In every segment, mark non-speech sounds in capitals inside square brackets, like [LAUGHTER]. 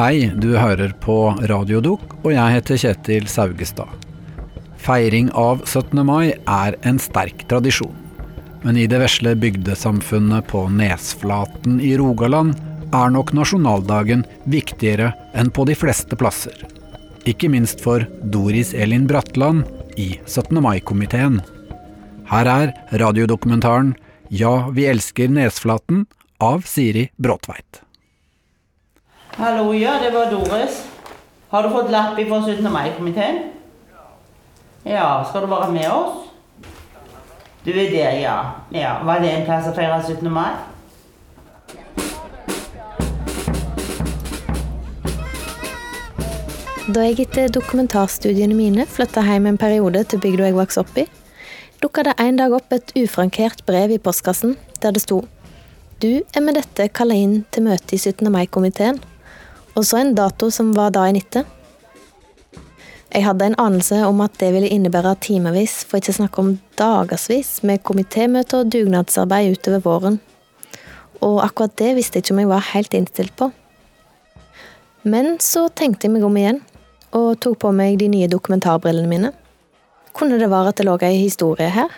Hei, du hører på Radiodok, og jeg heter Kjetil Saugestad. Feiring av 17. mai er en sterk tradisjon. Men i det vesle bygdesamfunnet på Nesflaten i Rogaland er nok nasjonaldagen viktigere enn på de fleste plasser. Ikke minst for Doris Elin Bratland i 17. mai-komiteen. Her er radiodokumentaren Ja, vi elsker Nesflaten av Siri Bråtveit. Hallo, ja, det var Doris. Har du fått lapp fra 17. mai-komiteen? Ja, skal du være med oss? Du er der, ja. ja. Var det en plass å feire 17. mai? Da jeg etter dokumentarstudiene mine flytta hjem en periode til bygda jeg vokste opp i, dukka det en dag opp et ufrankert brev i postkassen der det sto Du er med dette kalla inn til møte i 17. mai-komiteen, og så en dato som var dagen etter. Jeg hadde en anelse om at det ville innebære timevis, for ikke å snakke om dagevis, med komitémøter og dugnadsarbeid utover våren. Og akkurat det visste jeg ikke om jeg var helt innstilt på. Men så tenkte jeg meg om igjen, og tok på meg de nye dokumentarbrillene mine. Kunne det være at det lå ei historie her?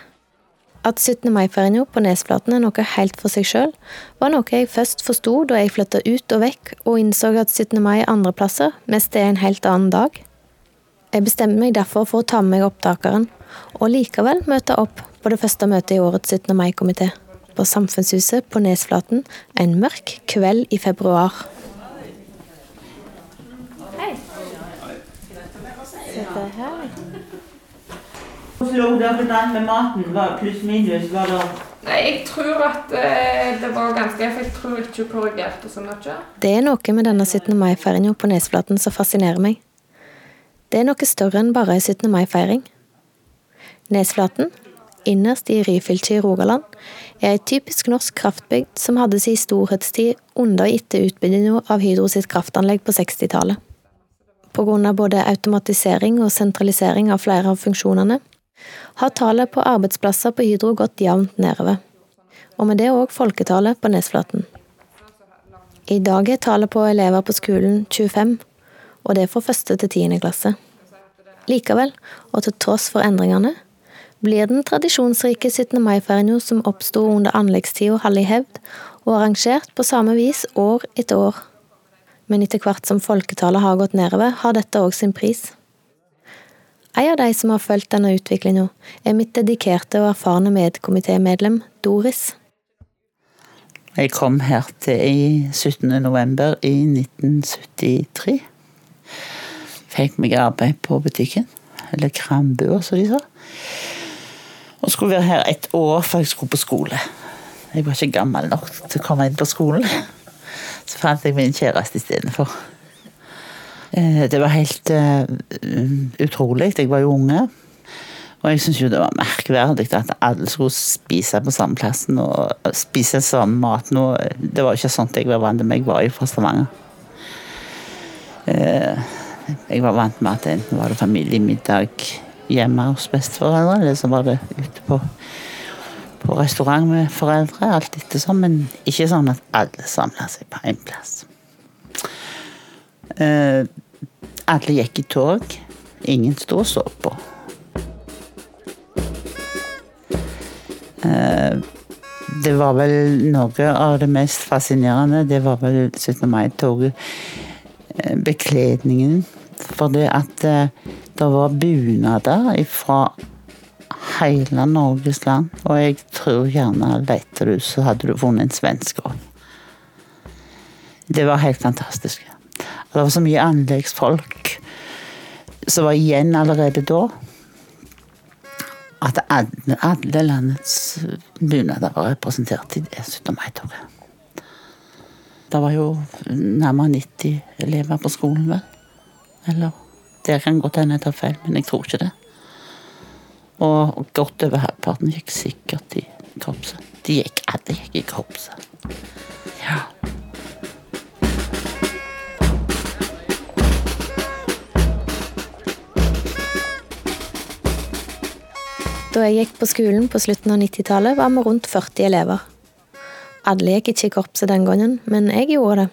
At 17. mai-feiringa på Nesflaten er noe helt for seg sjøl, var noe jeg først forsto da jeg flytta ut og vekk og innså at 17. mai andre plasser mest er en helt annen dag. Jeg bestemte meg derfor for å ta med meg opptakeren, og likevel møte opp på det første møtet i årets 17. mai-komité, på Samfunnshuset på Nesflaten en mørk kveld i februar. Hvordan lå dere an med maten? Var pluss minus? Var det Nei, jeg tror at eh, det var ganske For jeg tror ikke hun korrigerte så mye. Det er noe med denne 17. mai-feiringa på Nesflaten som fascinerer meg. Det er noe større enn bare ei 17. mai-feiring. Nesflaten, innerst i Ryfylke i Rogaland, er ei typisk norsk kraftbygd som hadde sin storhetstid under og etter utbygginga av Hydro sitt kraftanlegg på 60-tallet. På grunn av både automatisering og sentralisering av flere av funksjonene, har tallet på arbeidsplasser på Hydro gått jevnt nedover. Og med det òg folketallet på Nesflaten. I dag er tallet på elever på skolen 25, og det er fra første til tiende klasse. Likevel, og til tross for endringene, blir den tradisjonsrike 17. mai-feiringa som oppsto under anleggstida, holdt i hevd og arrangert på samme vis år etter år. Men etter hvert som folketallet har gått nedover, har dette òg sin pris. En av de som har fulgt denne utviklinga, er mitt dedikerte og erfarne medkomitémedlem Doris. Jeg kom her til i 17. november i 1973. Fikk meg arbeid på butikken, eller Krambua, som de sa. Og skulle være her et år før jeg skulle på skole. Jeg var ikke gammel nok til å komme inn på skolen. Så fant jeg min kjæreste istedenfor. Eh, det var helt uh, utrolig. Jeg var jo unge. Og jeg syntes jo det var merkverdig at alle skulle spise på samme plassen og spise samme mat. Nå, det var ikke sånt jeg var vant med. Jeg var jo fra Stavanger. Jeg var vant med at enten var det familiemiddag hjemme hos besteforeldre, eller så var det ute på, på restaurant med foreldre. Alt etter sånn, men ikke sånn at alle samla seg på én plass. Alle gikk i tog. Ingen sto og så på. Uh, det var vel noe av det mest fascinerende. Det var vel 17. mai-toget. Uh, bekledningen. For det at det var bunader fra hele Norges land. Og jeg tror gjerne leter du, så hadde du funnet en svensk òg. Det var helt fantastisk. Det var så mye anleggsfolk som var igjen allerede da. At alle, alle landets bunader var representert i det 17. mai-toget. Det var jo nærmere 90 elever på skolen, vel. Eller Det kan godt hende jeg tar feil, men jeg tror ikke det. Og godt over halvparten gikk sikkert i korpset. De gikk, alle gikk i korpset. Ja. Da jeg gikk på skolen på slutten av 90-tallet, var vi rundt 40 elever. Alle gikk ikke i korpset den gangen, men jeg gjorde det.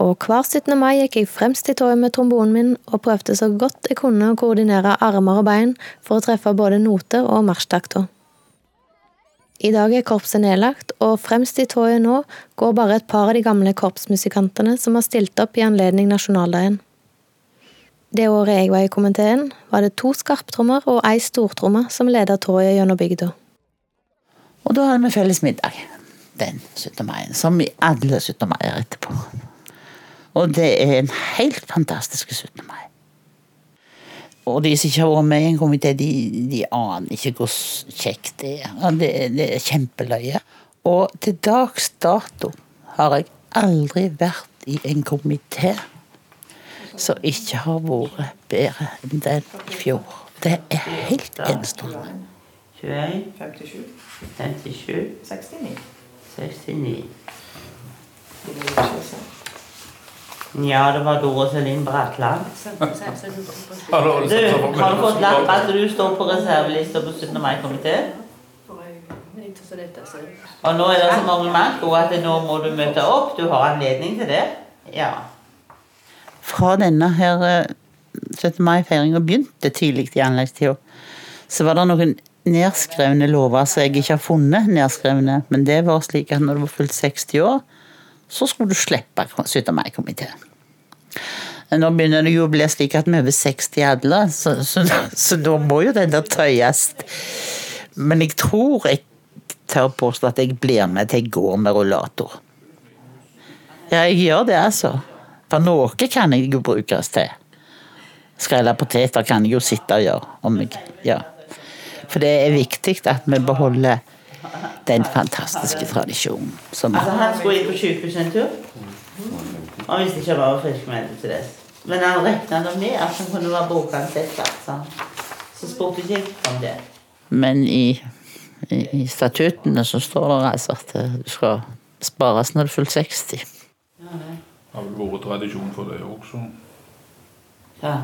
Og hver 17. mai gikk jeg fremst i toget med trombonen min og prøvde så godt jeg kunne å koordinere armer og bein for å treffe både noter og marsjtakter. I dag er korpset nedlagt, og fremst i toget nå går bare et par av de gamle korpsmusikantene som har stilt opp i anledning nasjonaldagen. Det året jeg var i komiteen, var det to skarptrommer og ei stortromme som ledet toget gjennom bygda. Og da hadde vi felles middag den 17. mai, som i alle 17. maier etterpå. Og det er en helt fantastisk 17. mai. Og de som ikke har vært med i en komité, de, de aner ikke hvor kjekt det er. Det, det er kjempeløye. Og til dags dato har jeg aldri vært i en komité som ikke har vært bedre enn den i fjor. Det er helt enestående. 21, 57, 57, 69. 69. Det er jo ikke sant. Ja, det var Dore Selin Bratland. Du Du, har du fått lapp at du står på reservelista på 17. mai-komité? Og nå er det så mange manko at nå må du møte opp. Du har anledning til det. Ja. Fra denne her eh, 17. mai-feiringa begynte tidlig i anleggstida, så var det noen nedskrevne lover som jeg ikke har funnet nedskrevne, men det var slik at når du var fylt 60 år, så skulle du slippe 17. mai-komiteen. Nå begynner det jo å bli slik at vi er over 60 alle, så, så, så da må jo den der tøyes. Men jeg tror jeg tør påstå at jeg blir med til jeg går med rullator. Ja, jeg gjør det, altså. For noe kan jeg jo brukes til. Skrelle poteter kan jeg jo sitte og gjøre. Om jeg, ja. For det er viktig at vi beholder den fantastiske tradisjonen. Som Altså, han skulle inn på sykehuset en tur. Han visste ikke hva var friskmeldt til det. Men han regna med at han kunne være bokansett. Så, så spurte ikke jeg om det. Men i, i, i statuttene så står det altså at du skal spares når du er fullt 60. har vel vært tradisjon for det også. Ja.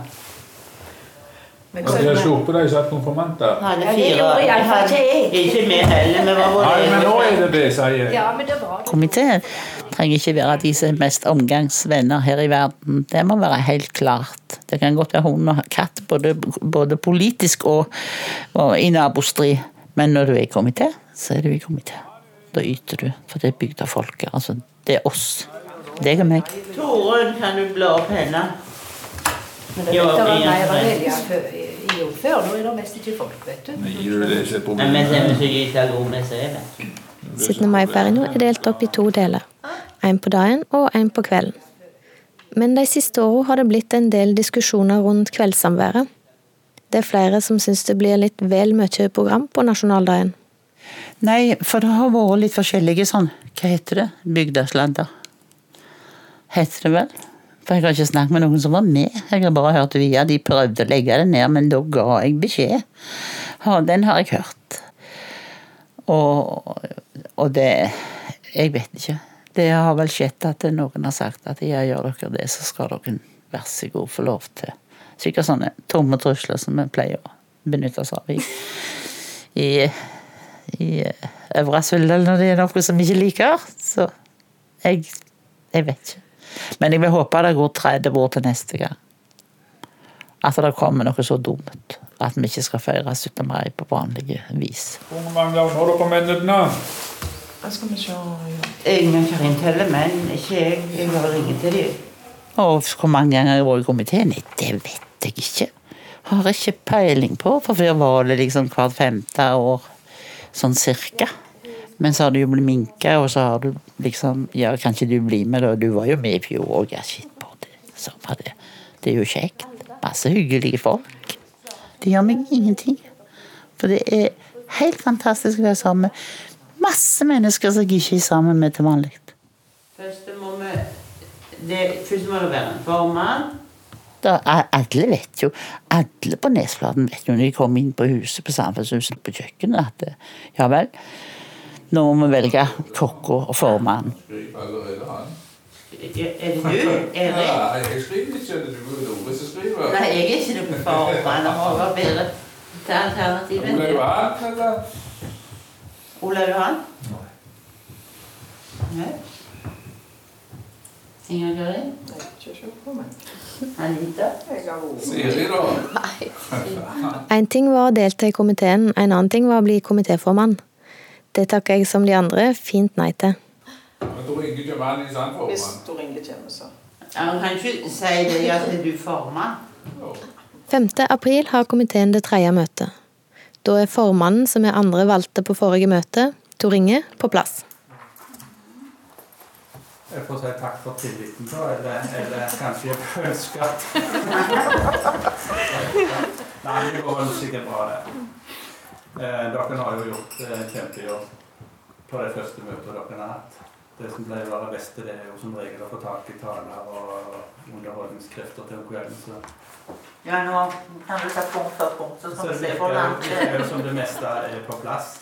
Men Har dere sluppet de satt konfirmanter? Hadde Ja, det gjorde i ikke jeg. Ikke vi heller. Vi var Nei, men nå er det det, sier jeg. Ja, men det var det. Komiteen trenger ikke være de som er mest omgangsvenner her i verden. Det må være helt klart. Det kan godt være hund og katt, både, både politisk og, og i nabostrid. Men når du er i komité, så er du i komité. Da yter du, for det er bygdafolket. Altså, det er oss. Deg og meg. Torunn, kan du bla opp henne? Men det er i år før. Nå er det mest ikke folk, vet du. Nei, det det som Nei, men det problemet. så gyta god med seg, vet du. 17. mai-ferja delt opp i to deler. En på dagen og en på kvelden. Men de siste åra har det blitt en del diskusjoner rundt kveldssamværet. Det er flere som syns det blir litt vel mye program på nasjonaldagen. Nei, for det har vært litt forskjellige sånn Hva heter det? Bygdasladder. Heter det vel? For jeg har ikke snakket med noen som var med. Jeg har bare hørt via. De prøvde å legge det ned, men da ga jeg beskjed. Ja, den har jeg hørt. Og, og det Jeg vet ikke. Det har vel skjedd at noen har sagt at ja, gjør dere det, så skal dere vær så god få lov til Sikkert sånne tomme trusler som vi pleier å benytte oss av i, i i Øvrasfjell når det er noe som vi ikke liker. Så jeg, jeg vet ikke. Men jeg vil håpe det går 30 år til neste gang. At det kommer noe så dumt. At vi ikke skal feire 17. mai på vanlig vis. Hvor mange ganger har du på nå? Hva skal vi se kan Ingen Karin teller, men ikke jeg. Jeg har ingen til dem. Og hvor mange ganger jeg har vært i komiteen, nei, det vet jeg ikke. Har jeg ikke peiling på, for før var det liksom hvert femte år. Sånn cirka. Men så har det jo blitt minka, og så har du liksom Ja, kan ikke du bli med, da? Du var jo med i fjor òg. Ja, shit på det. Samme det. Det er jo kjekt. Masse hyggelige folk. Det gjør meg ingenting. For det er helt fantastisk å være sammen med masse mennesker som jeg ikke er sammen med til vanlig. Først må vi det, Først må det være en formann. Da, alle vet jo, alle på Nesflaten vet jo når de kommer inn på huset på Samfunnshuset på kjøkkenet at ja vel, nå må vi velge kokka og han. Er det du? Erik? Nei, jeg skriver ikke. Det er du Ove som skriver. Nei, jeg er ikke noen formann. Det må være bedre til alternativet. Ole Johan, eller? Olav Johan? Nei. Inger Guri? Ikke se på meg. Anita? Siri, da? Nei. En ting var å delta i komiteen, en annen ting var å bli komitéformann. Det takker jeg som de andre fint nei til. Men da ringer ikke mannen i Sandfjord. Hvis Tor Inge kommer, så. Ja, men kan ikke si det at du former? 5. april har komiteen det tredje møtet. Da er formannen, som er andre valgte på forrige møte, Tor Inge, på plass. Jeg får si takk for tilliten, da, eller, eller kanskje jeg får ønske at [LAUGHS] Nei, det går vel sikkert bra, det. Eh, dere har jo gjort eh, kjempejobb på det første møtet dere har hatt. Det som pleier å være det beste, det er jo som regel å få tak i taler og underholdningskrefter til om kvelden. Så, Ja, nå kan du ta punkt for punkt, så skal vi se virker Det virker som det meste er på plass.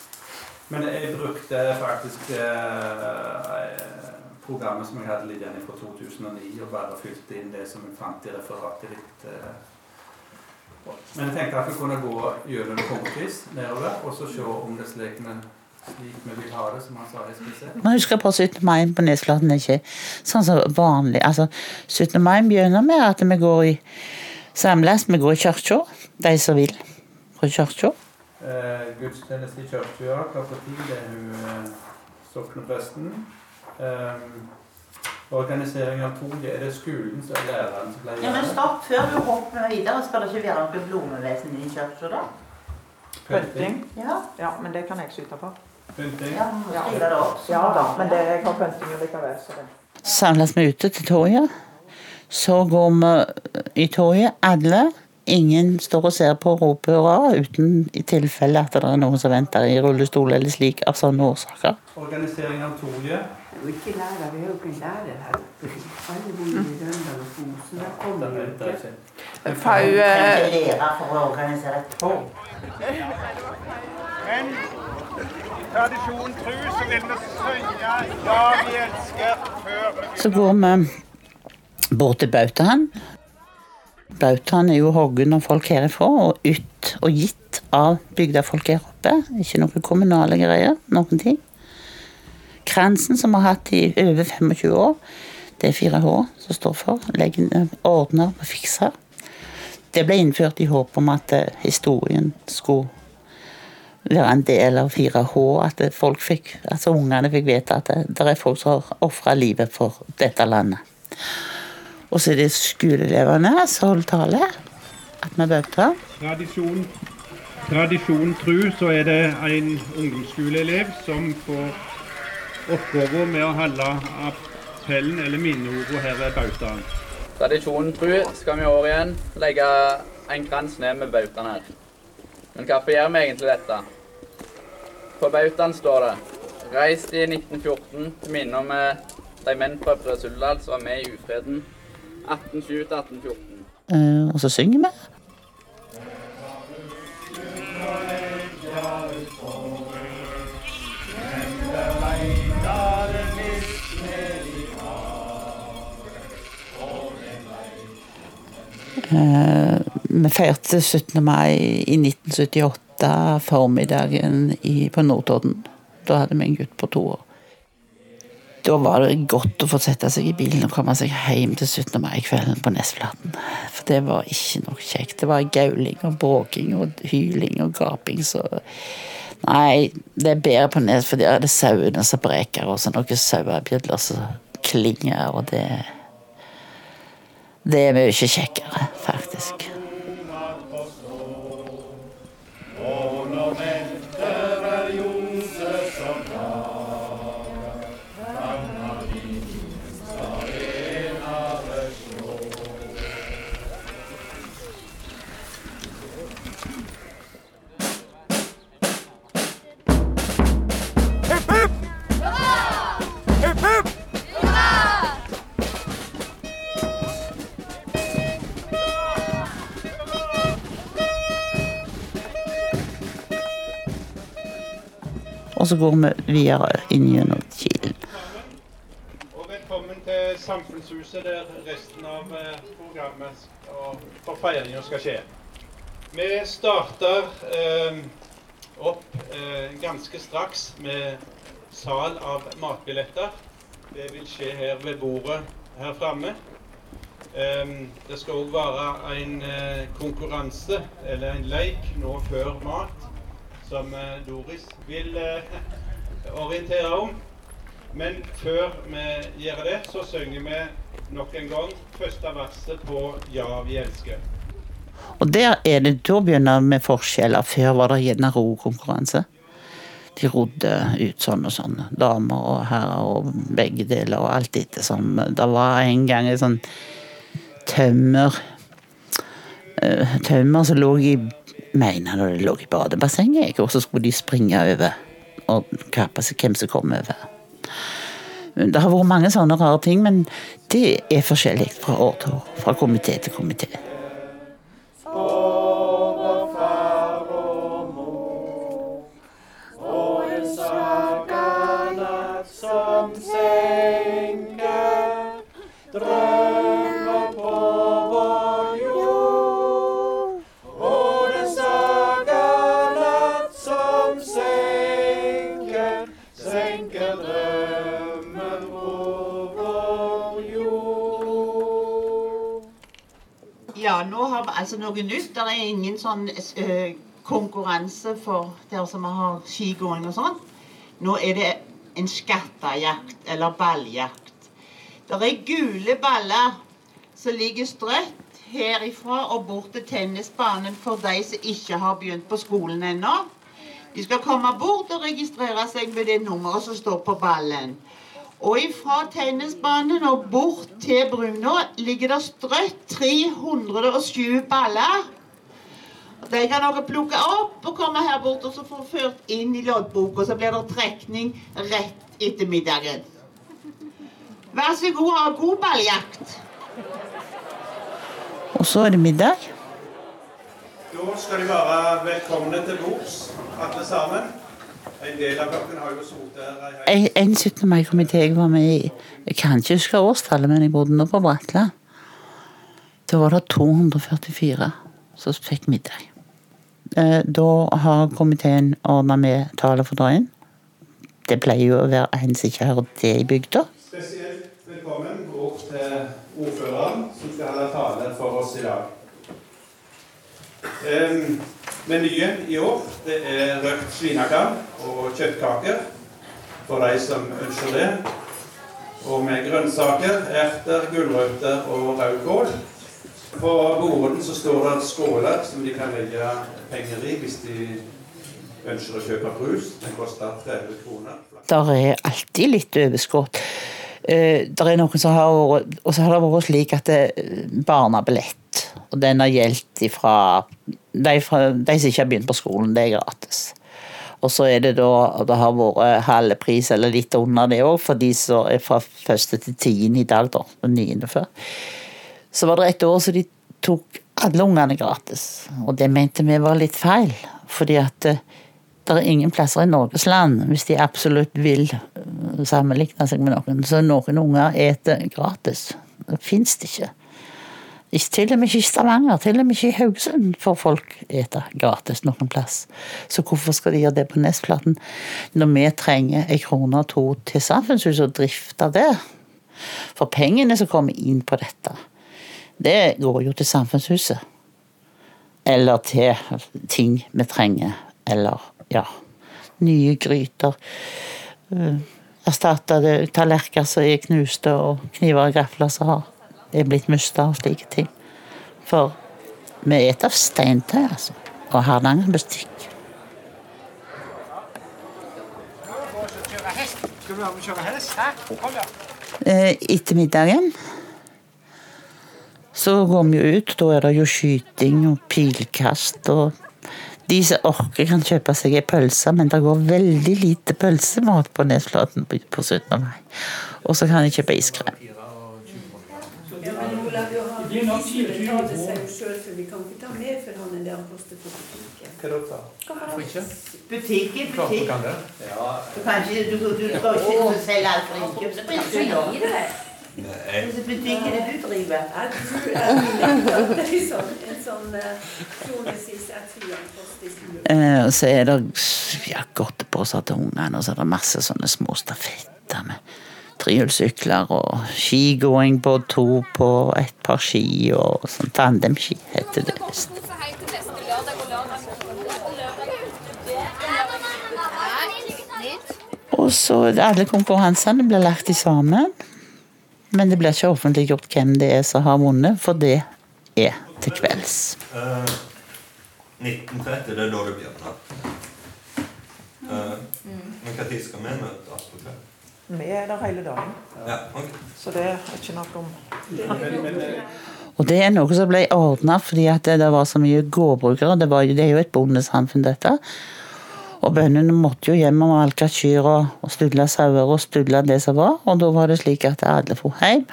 Men jeg brukte faktisk eh, programmet som jeg hadde liggende fra 2009, og bare fylte inn det som jeg fant i referatet litt. Eh. Men jeg tenkte at vi kunne gå gjennom punktvis nedover, og så se om det er slik vi, slik vi vil ha det, som han sa i skisse. Man husker på 17. mai på Nesflaten er ikke sånn som vanlig. Altså, 17. mai begynner med at vi går i samles, vi går i kirka, de som vil på kirka. Eh, gudstjeneste i kirka klokka ti, det er hun eh, soknepresten. Eh, organisering av toget, er det skolen som er læreren som pleier Ja, men stopp, før du hopper videre, skal det ikke være noe blomevesen i kirka da? Pynting. Ja, Ja, men det kan jeg skyte på. Pynting. ja, ja. det opp. Ja da, men det, jeg har pynting likevel, så det. Samles vi ute til toget. Så går vi i toget, alle. Ingen står og ser på og roper hurra, uten i tilfelle at det er noen som venter i rullestol eller slik av sånne årsaker. Organisering av toget. Ikke lærer, vi har jo ikke lærer her oppe. Alle bor i Røndal og Fosen. Der kommer vi jo ikke. Fau Kan eh, lære for å organisere et tog. Men tradisjonen tru så vil vi synge 'Ja, vi elsker' før Så går vi bort til bautaen. Bautaen er jo hoggen av folk herifra, og ytt og gitt av bygdefolk her oppe. Ikke noen kommunale greier. Noen ting. Kransen, som vi har hatt i over 25 år, det er 4H som står for. Legger, ordner og fikser. Det ble innført i håp om at eh, historien skulle være en del av 4H. At folk fikk, altså ungene fikk vite at det, det er folk som har ofra livet for dette landet. Og så er det skoleelevene som holder tale. At vi bauta. Tradisjon, tradisjon tru så er det en ungdomsskoleelev som får oppgaven med å holde appellen eller minneordet her ved bautaen. Tradisjonen tru skal vi i år igjen legge en krans ned med bautaen her. Men hvorfor gjør vi egentlig dette? På bautaen står det Reist i 1914 til minne om eh, de menn fra Brøsuldal som var med i ufreden 1820 1814. Uh, og så synger vi. Vi feirte 17. mai i 1978, formiddagen på Notodden. Da hadde vi en gutt på to år. Da var det godt å få sette seg i bilen og komme seg hjem til 17. mai-kvelden på Nesflaten. For det var ikke noe kjekt. Det var gauling og bråking og hyling og gaping, så Nei, det er bedre på Nes, for der er det sauene som breker, og så noen sauebjeller som klinger, og det Det er mye kjekkere, faktisk. Så går vi videre inn gjennom Kilen. Og velkommen til Samfunnshuset, der resten av eh, programmet og feiringa skal skje. Vi starter eh, opp eh, ganske straks med sal av matbilletter. Det vil skje her ved bordet her framme. Um, Det skal òg være en uh, konkurranse, eller en leik, nå før mat, som eh, Doris vil eh, [LAUGHS] orientere om. Men før vi gjør det, så synger vi nok en gang første verset på Ja, vi elsker. Og der er det, da begynner vi forskjeller. Før var det gjerne rokonkurranse. De rodde ut sånn og sånn. Damer og herrer og begge deler og alt etter som Det var en gang en sånn tømmer eh, Tømmer som lå i Mener når de lå i badebassenget, og så skulle de springe over og kappe seg hvem som kom over. Det har vært mange sånne rare ting, men det er forskjellig fra år til år. Fra komité til komité. Altså noe nytt. Det er ingen sånn uh, konkurranse for dere som har skigåing og sånn. Nå er det en skattejakt, eller balljakt. Det er gule baller som ligger strøtt herifra og bort til tennisbanen for de som ikke har begynt på skolen ennå. De skal komme bort og registrere seg med det nummeret som står på ballen. Og ifra tennisbanen og bort til Brunå ligger det strøtt 307 baller. De kan dere plukke opp og komme her bort og så få ført inn i loddboka. Så blir det trekning rett etter middagen. Vær så god, ha god balljakt. Og så er det middag. Da skal de være velkomne til bords, alle sammen. En En en 17. mai-komité jeg var med i Jeg kan ikke huske årstallet, men jeg bodde nå på Bratla. Da var det 244 som fikk middag. Eh, Da har komiteen ordna med tale for drøyen. Det pleier jo å være en som ikke hører det i bygda. Spesielt velkommen bort til ordføreren, som skal holde tale for oss i dag. Um, menyen i år det er røkt svinekam og kjøttkaker for de som ønsker det. Og med grønnsaker, erter, gulrøtter og rødkål. På bordet så står det skåler som de kan legge penger i hvis de ønsker å kjøpe brus. Den koster 30 kroner. Der er alltid litt overskudd. Eh, Der er noen som har vært Og så har det vært slik at det, barnebillett, og den har gjeldt ifra de, fra de som ikke har begynt på skolen, det er gratis. Og så er det da Det har vært halve pris, eller litt under det òg, for de som er fra første til tiende i dag, da. Niende før. Så var det et år så de tok alle ungene gratis. Og det mente vi var litt feil. Fordi at eh, det er ingen plasser i Norges land, hvis de absolutt vil eh, sammenligne seg med noen, så noen unger eter gratis. Det fins det ikke. Til og med ikke i Stavanger, til og med ikke i Haugesund får folk ete gratis noen plass. Så hvorfor skal de gjøre det på Nesflaten, når vi trenger en krone og to til samfunnshuset og drifte det? For pengene som kommer inn på dette, det går jo til samfunnshuset. Eller til ting vi trenger. Eller, ja Nye gryter. Uh, Erstatte tallerkener som er knuste, og kniver og gafler som har er blitt mista, og slike ting. For vi et av steintøy, altså. Og Hardanger bestikk. Eh, Etter middagen så går vi jo ut. Da er det jo skyting og pilkast og De som orker, kan kjøpe seg ei pølse, men det går veldig lite pølsemat på Nesflaten på 17. mai. Og så kan de kjøpe iskrem. Johan, Isabel tar det seg selv, sjøl, for vi kan ikke ta mer for han enn det han koster på butikken. Hva da? Hvorfor ikke? Butikken, butikk. du kan. Ja. Du kan ikke, du, du skal ikke selge alt for innkjøpspris. Hvilken butikk er det du driver? Jeg tror er sånn, [LAUGHS] en sånn stuen. Eh, og så er det ja, godteposer til ungene, og så er det masse sånne små stafetter med firehjulssykler og skigåing på to på et par ski og sånn tandemski heter det visst. Og så alle konkurransene blir lagt sammen. Men det blir ikke offentliggjort hvem det er som har vunnet, for det er til kvelds. Eh, 1930, det er da det begynner. Eh, men når skal vi møtes på kveld? Vi er der hele dagen. Ja. Så det er ikke noe om Og det er noe som ble ordna fordi at det, det var så mye gårdbrukere. Det, var, det er jo et bondesamfunn, dette. Og bøndene måtte jo hjem og malke kyr og, og studle sauer og studle det som var. Og da var det slik at alle dro hjem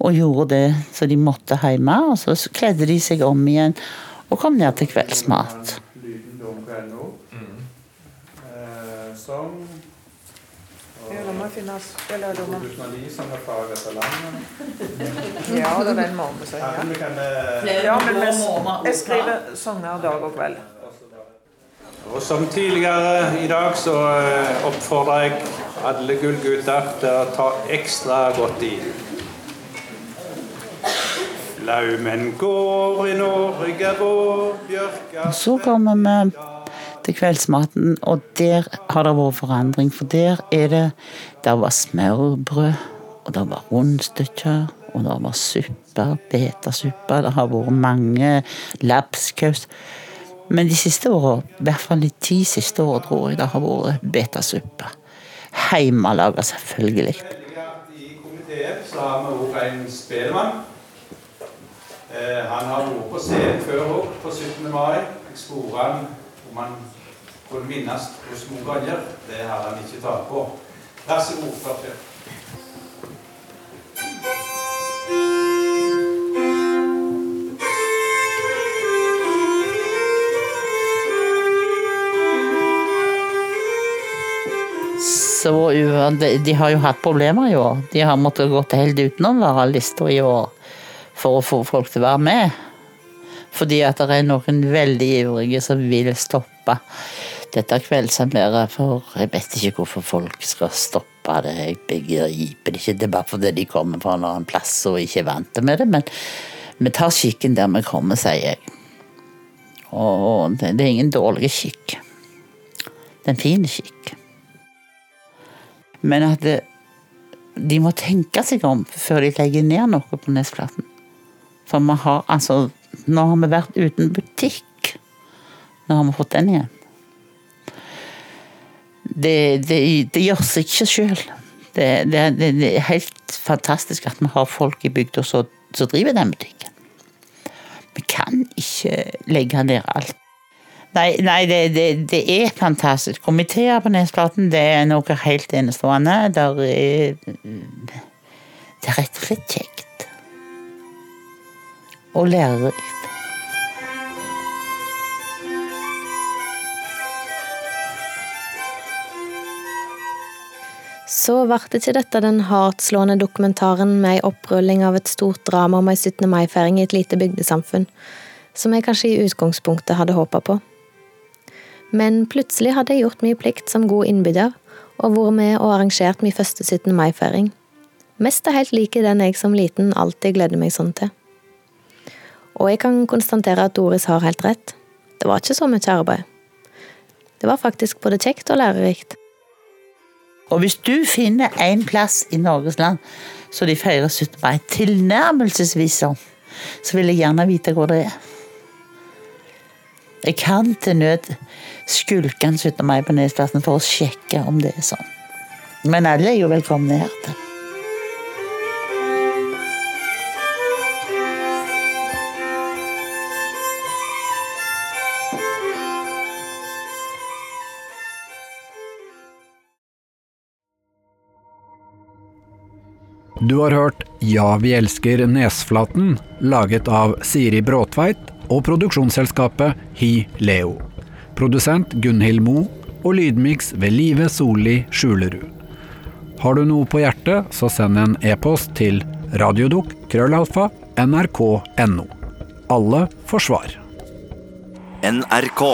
og gjorde det som de måtte hjemme. Og så kledde de seg om igjen og kom ned til kveldsmat. Lyden dom på NO. Eh, Som Ja, det må finnes Eller det må 2009 som er. Ja, det er den må vi. Ja, Ja. men eh, Ja, men jeg skriver sanger dag og kveld. Og som tidligere i dag så eh, oppfordrer jeg alle gullgutter til å ta ekstra godt i. Laumen går i Norge vår, bjørka så kommer vi til kveldsmaten, og der har det vært forandring. For der er det Der var smørbrød, og det var rundstykker, og det var supper, betasuppe. Det har vært mange lapskaus. Men de siste åra, i hvert fall de ti siste åra, tror jeg det har vært betasuppe. Hjemmelaga, selvfølgelig. I komiteen så har vi òg en spelemann. Eh, han har vært på scenen før òg, på 17. mai. Jeg spurte han om han kunne minnes hvor mange ganger. Det har han ikke tatt på. Vær så god, Førfjell. Så de, har jo hatt problemer i år. De har måttet gå helt utenom varelister i år for å få folk til å være med. Fordi at det er noen veldig ivrige som vil stoppe dette kveldssamværet. For jeg vet ikke hvorfor folk skal stoppe det. Jeg begriper det ikke. Det er bare fordi de kommer fra en annen plass og ikke er vant med det. Men vi tar skikken der vi kommer, sier jeg. Og det, er ingen dårlig skikk. Det er en fin skikk. Men at det, de må tenke seg om før de legger ned noe på Nesflaten. For vi har altså Nå har vi vært uten butikk. Nå har vi fått den igjen. Det, det, det gjør seg ikke sjøl. Det, det, er helt fantastisk at vi har folk i bygda som driver den butikken. Vi kan ikke legge ned alt. Nei, nei det, det, det er fantastisk. Komiteer på Nesplaten det er noe helt enestående. Der er, det er rett og slett kjekt. Og lærerikt. Så ble ikke dette den hardtslående dokumentaren med ei opprulling av et stort drama om ei 17. mai-feiring i et lite bygdesamfunn, som jeg kanskje i utgangspunktet hadde håpa på. Men plutselig hadde jeg gjort min plikt som god innbygger, og vært med og arrangert min første 17. mai-feiring. Mest er helt like den jeg som liten alltid gleder meg sånn til. Og jeg kan konstatere at Doris har helt rett. Det var ikke så mye arbeid. Det var faktisk både kjekt og lærerikt. Og hvis du finner en plass i Norges land så de feirer 17. mai tilnærmelsesvis sånn, så vil jeg gjerne vite hvor det er. Jeg kan til nød skulke en 17. mai på Nesplassen for å sjekke om det er sånn. Men alle er jo velkomne her til. Du har hørt Ja, vi elsker Nesflaten, laget av Siri Bråtveit og produksjonsselskapet Hi Leo. Produsent Gunhild Mo og lydmiks ved Live Solli Skjulerud. Har du noe på hjertet, så send en e-post til radiodukk nrk.no. Alle får svar. NRK.